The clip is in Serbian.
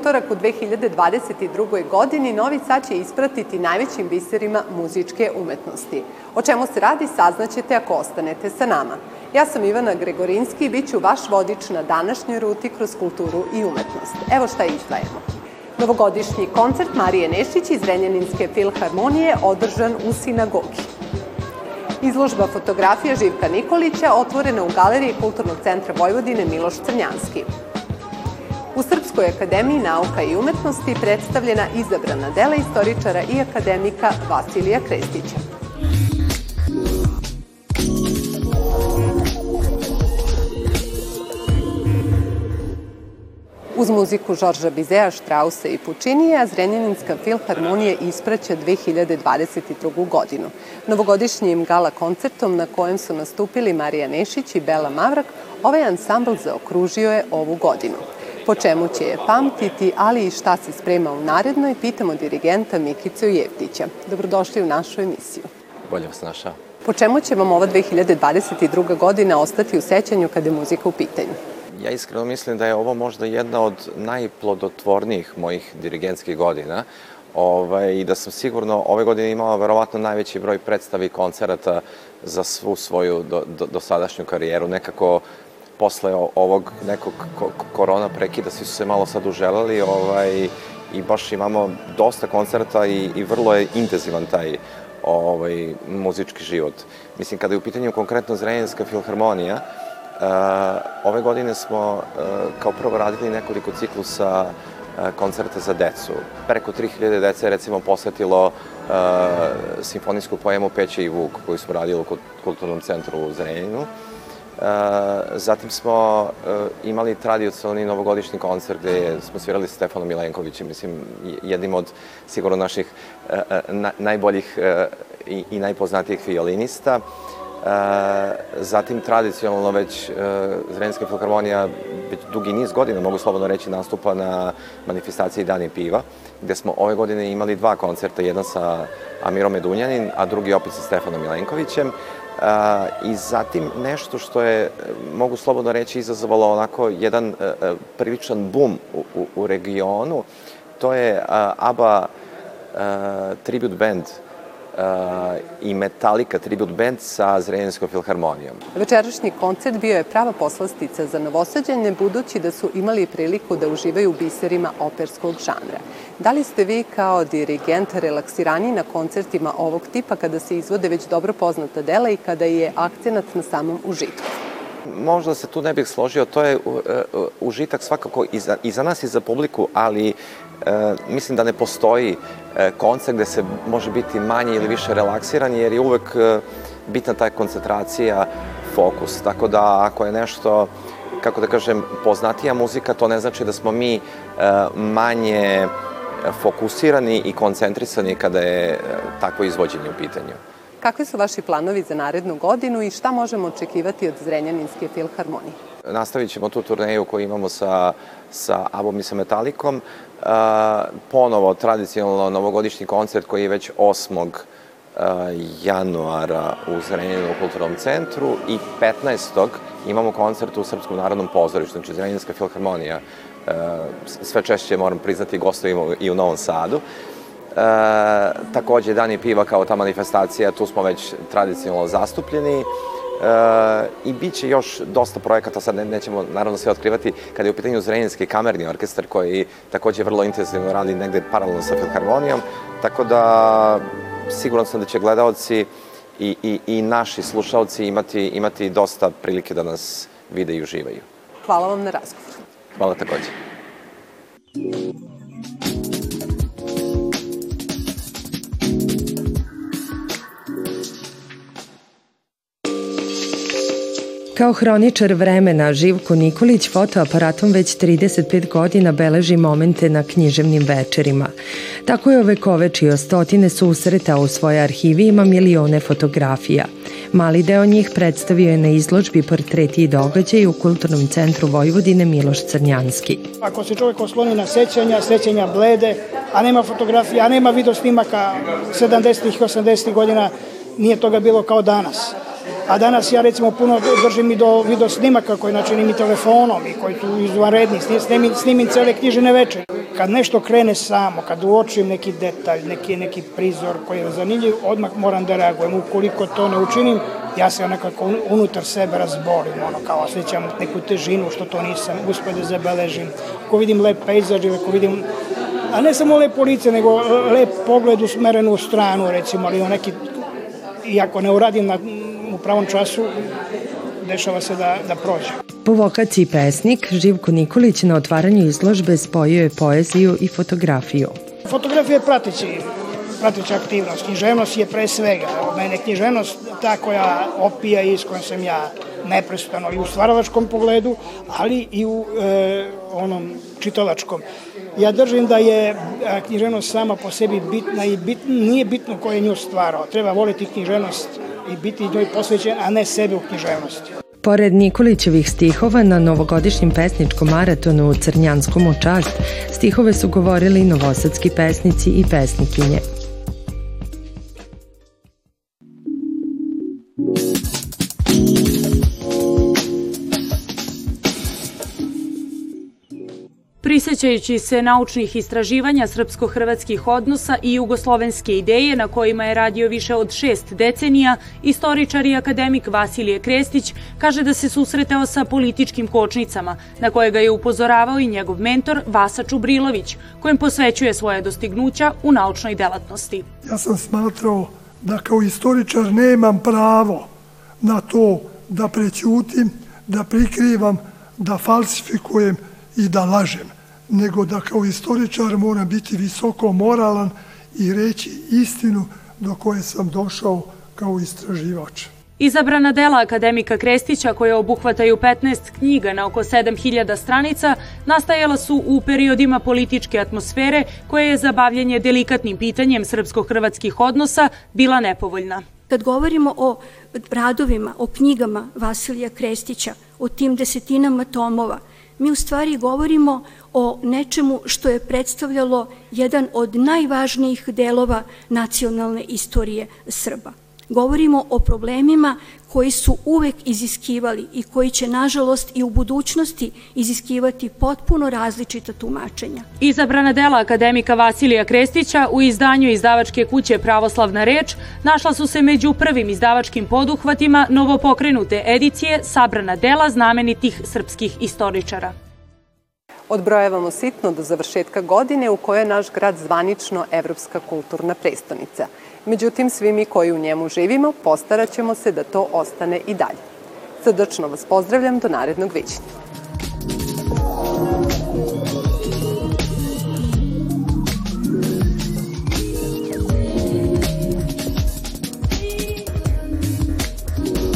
utorak u 2022. godini Novi Sad će ispratiti najvećim biserima muzičke umetnosti. O čemu se radi saznaćete ako ostanete sa nama. Ja sam Ivana Gregorinski i bit ću vaš vodič na današnjoj ruti kroz kulturu i umetnost. Evo šta izdvajemo. Novogodišnji koncert Marije Nešić iz Renjaninske filharmonije održan u sinagogi. Izložba fotografija Živka Nikolića otvorena u Galeriji Kulturnog centra Vojvodine Miloš Crnjanski. Srpskoj akademiji nauka i umetnosti predstavljena izabrana dela istoričara i akademika Vasilija Krestića. Uz muziku Žorža Bizea, Štrausa i Pučinija, Zrenjaninska filharmonija ispraća 2022. godinu. Novogodišnjim gala koncertom na kojem su nastupili Marija Nešić i Bela Mavrak, ovaj ansambl zaokružio je ovu godinu. Po čemu će je pamtiti, ali i šta se sprema u narednoj, pitamo dirigenta Mikicu Jevtića. Dobrodošli u našu emisiju. Bolje vas našao. Po čemu će vam ova 2022. godina ostati u sećanju kada je muzika u pitanju? Ja iskreno mislim da je ovo možda jedna od najplodotvornijih mojih dirigentskih godina ovaj, i da sam sigurno ove godine imao verovatno najveći broj predstava i koncerata za svu svoju do, do, dosadašnju karijeru. Nekako posle ovog nekog korona prekida svi su se malo sad uželali ovaj, i baš imamo dosta koncerta i, i vrlo je intenzivan taj ovaj, muzički život. Mislim, kada je u pitanju konkretno Zrenjanska filharmonija, uh, ove godine smo uh, kao prvo radili nekoliko ciklusa uh, koncerta za decu. Preko 3000 dece je recimo posetilo uh, simfonijsku poemu Peće i Vuk koju smo radili u Kulturnom centru u Zrenjaninu. Uh, zatim smo uh, imali tradicionalni novogodišnji koncert gde smo svirali Stefanom Milenkovićem, mislim, jednim od sigurno naših na, najboljih i, najpoznatijih violinista. Zatim tradicionalno već Zrenjanska filharmonija već dugi niz godina, mogu slobodno reći, nastupa na manifestaciji Dani piva, gde smo ove godine imali dva koncerta, jedan sa Amirom Medunjanin, a drugi opet sa Stefanom Milenkovićem. I zatim nešto što je, mogu slobodno reći, izazvalo onako jedan e, e, priličan bum u, u, u regionu, to je ABBA tribute band i Metallica tribute band sa Zrenjanskom filharmonijom. Večerašnji koncert bio je prava poslastica za novosađanje, budući da su imali priliku da uživaju u biserima operskog žanra. Da li ste vi kao dirigent relaksirani na koncertima ovog tipa kada se izvode već dobro poznata dela i kada je akcenat na samom užitku? možda se tu ne bih složio, to je užitak svakako i za, i za nas i za publiku, ali e, mislim da ne postoji e, koncert gde se može biti manje ili više relaksiran, jer je uvek e, bitna ta koncentracija, fokus. Tako da ako je nešto, kako da kažem, poznatija muzika, to ne znači da smo mi e, manje fokusirani i koncentrisani kada je e, takvo izvođenje u pitanju. Kakvi su vaši planovi za narednu godinu i šta možemo očekivati od Zrenjaninske filharmonije? Nastavit ćemo tu turneju koju imamo sa, sa Abom i sa Metalikom. Uh, ponovo tradicionalno novogodišnji koncert koji je već 8. Uh, januara u Zrenjaninu kulturnom centru i 15. imamo koncert u Srpskom narodnom pozorištu, znači Zrenjaninska filharmonija. Uh, sve češće, moram priznati, gostujemo i u Novom Sadu. Uh, E, takođe, Dani piva kao ta manifestacija, tu smo već tradicionalno zastupljeni. E, I bit će još dosta projekata, sad ne, nećemo naravno sve otkrivati, kada je u pitanju Zrenjanski kamerni orkestar koji takođe vrlo intenzivno radi negde paralelno sa Filharmonijom, tako da siguran sam da će gledalci i, i, i naši slušalci imati, imati dosta prilike da nas vide i uživaju. Hvala vam na razgovor. Hvala takođe. Kao hroničar vremena, Živko Nikolić fotoaparatom već 35 godina beleži momente na književnim večerima. Tako je ovekovečio stotine susreta u svojoj arhivi ima milione fotografija. Mali deo njih predstavio je na izložbi portreti i događaj u Kulturnom centru Vojvodine Miloš Crnjanski. Ako se čovjek osloni na sećanja, sećanja blede, a nema fotografija, a nema video snimaka 70. i 80. godina, nije toga bilo kao danas. A danas ja recimo puno držim i do video snimaka koji načinim i telefonom i koji su izvanredni, snimim, snimim cele knjižene večer. kad nešto krene samo, kad uočim neki detalj, neki, neki prizor koji je zanimljiv, odmah moram da reagujem. Ukoliko to ne učinim, ja se nekako unutar sebe razborim, ono kao osjećam neku težinu što to nisam uspio da zabeležim. Ako vidim lep pejzaž ili ako vidim a ne samo lep lice, nego lep pogled usmeren u stranu, recimo, ali neki, iako ne uradim na, u pravom času, dešava se da, da prođe. Po vokaciji pesnik, Živko Nikolić na otvaranju izložbe spojio je poeziju i fotografiju. Fotografija je prateći prateća aktivnost. Književnost je pre svega. Mene književnost ta koja opija i s kojom sam ja neprestano i u stvaralačkom pogledu, ali i u e, onom čitalačkom. Ja držim da je književnost sama po sebi bitna i bit, nije bitno ko je nju stvarao. Treba voliti književnost i biti njoj posvećen, a ne sebe u književnosti. Pored Nikolićevih stihova na novogodišnjem pesničkom maratonu u Crnjanskom u čast, stihove su govorili novosadski pesnici i pesnikinje. Prisećajući se naučnih istraživanja srpsko-hrvatskih odnosa i jugoslovenske ideje na kojima je radio više od šest decenija, istoričar i akademik Vasilije Krestić kaže da se susretao sa političkim kočnicama, na koje ga je upozoravao i njegov mentor Vasa Čubrilović, kojem posvećuje svoje dostignuća u naučnoj delatnosti. Ja sam smatrao da kao istoričar nemam pravo na to da prećutim, da prikrivam, da falsifikujem i da lažem nego da kao istoričar mora biti visoko moralan i reći istinu do koje sam došao kao istraživač. Izabrana dela akademika Krestića, koje obuhvataju 15 knjiga na oko 7000 stranica, nastajala su u periodima političke atmosfere koje je za bavljanje delikatnim pitanjem srpsko-hrvatskih odnosa bila nepovoljna. Kad govorimo o radovima, o knjigama Vasilija Krestića, o tim desetinama tomova, mi u stvari govorimo o nečemu što je predstavljalo jedan od najvažnijih delova nacionalne istorije Srba. Govorimo o problemima koji su uvek iziskivali i koji će, nažalost, i u budućnosti iziskivati potpuno različita tumačenja. Izabrana dela akademika Vasilija Krestića u izdanju izdavačke kuće Pravoslavna reč našla su se među prvim izdavačkim poduhvatima novopokrenute edicije Sabrana dela znamenitih srpskih istoričara. Odbrojavamo sitno do završetka godine u kojoj je naš grad zvanično evropska kulturna prestonica. Međutim, svi mi koji u njemu živimo postarat ćemo se da to ostane i dalje. Srdačno vas pozdravljam do narednog viđenja.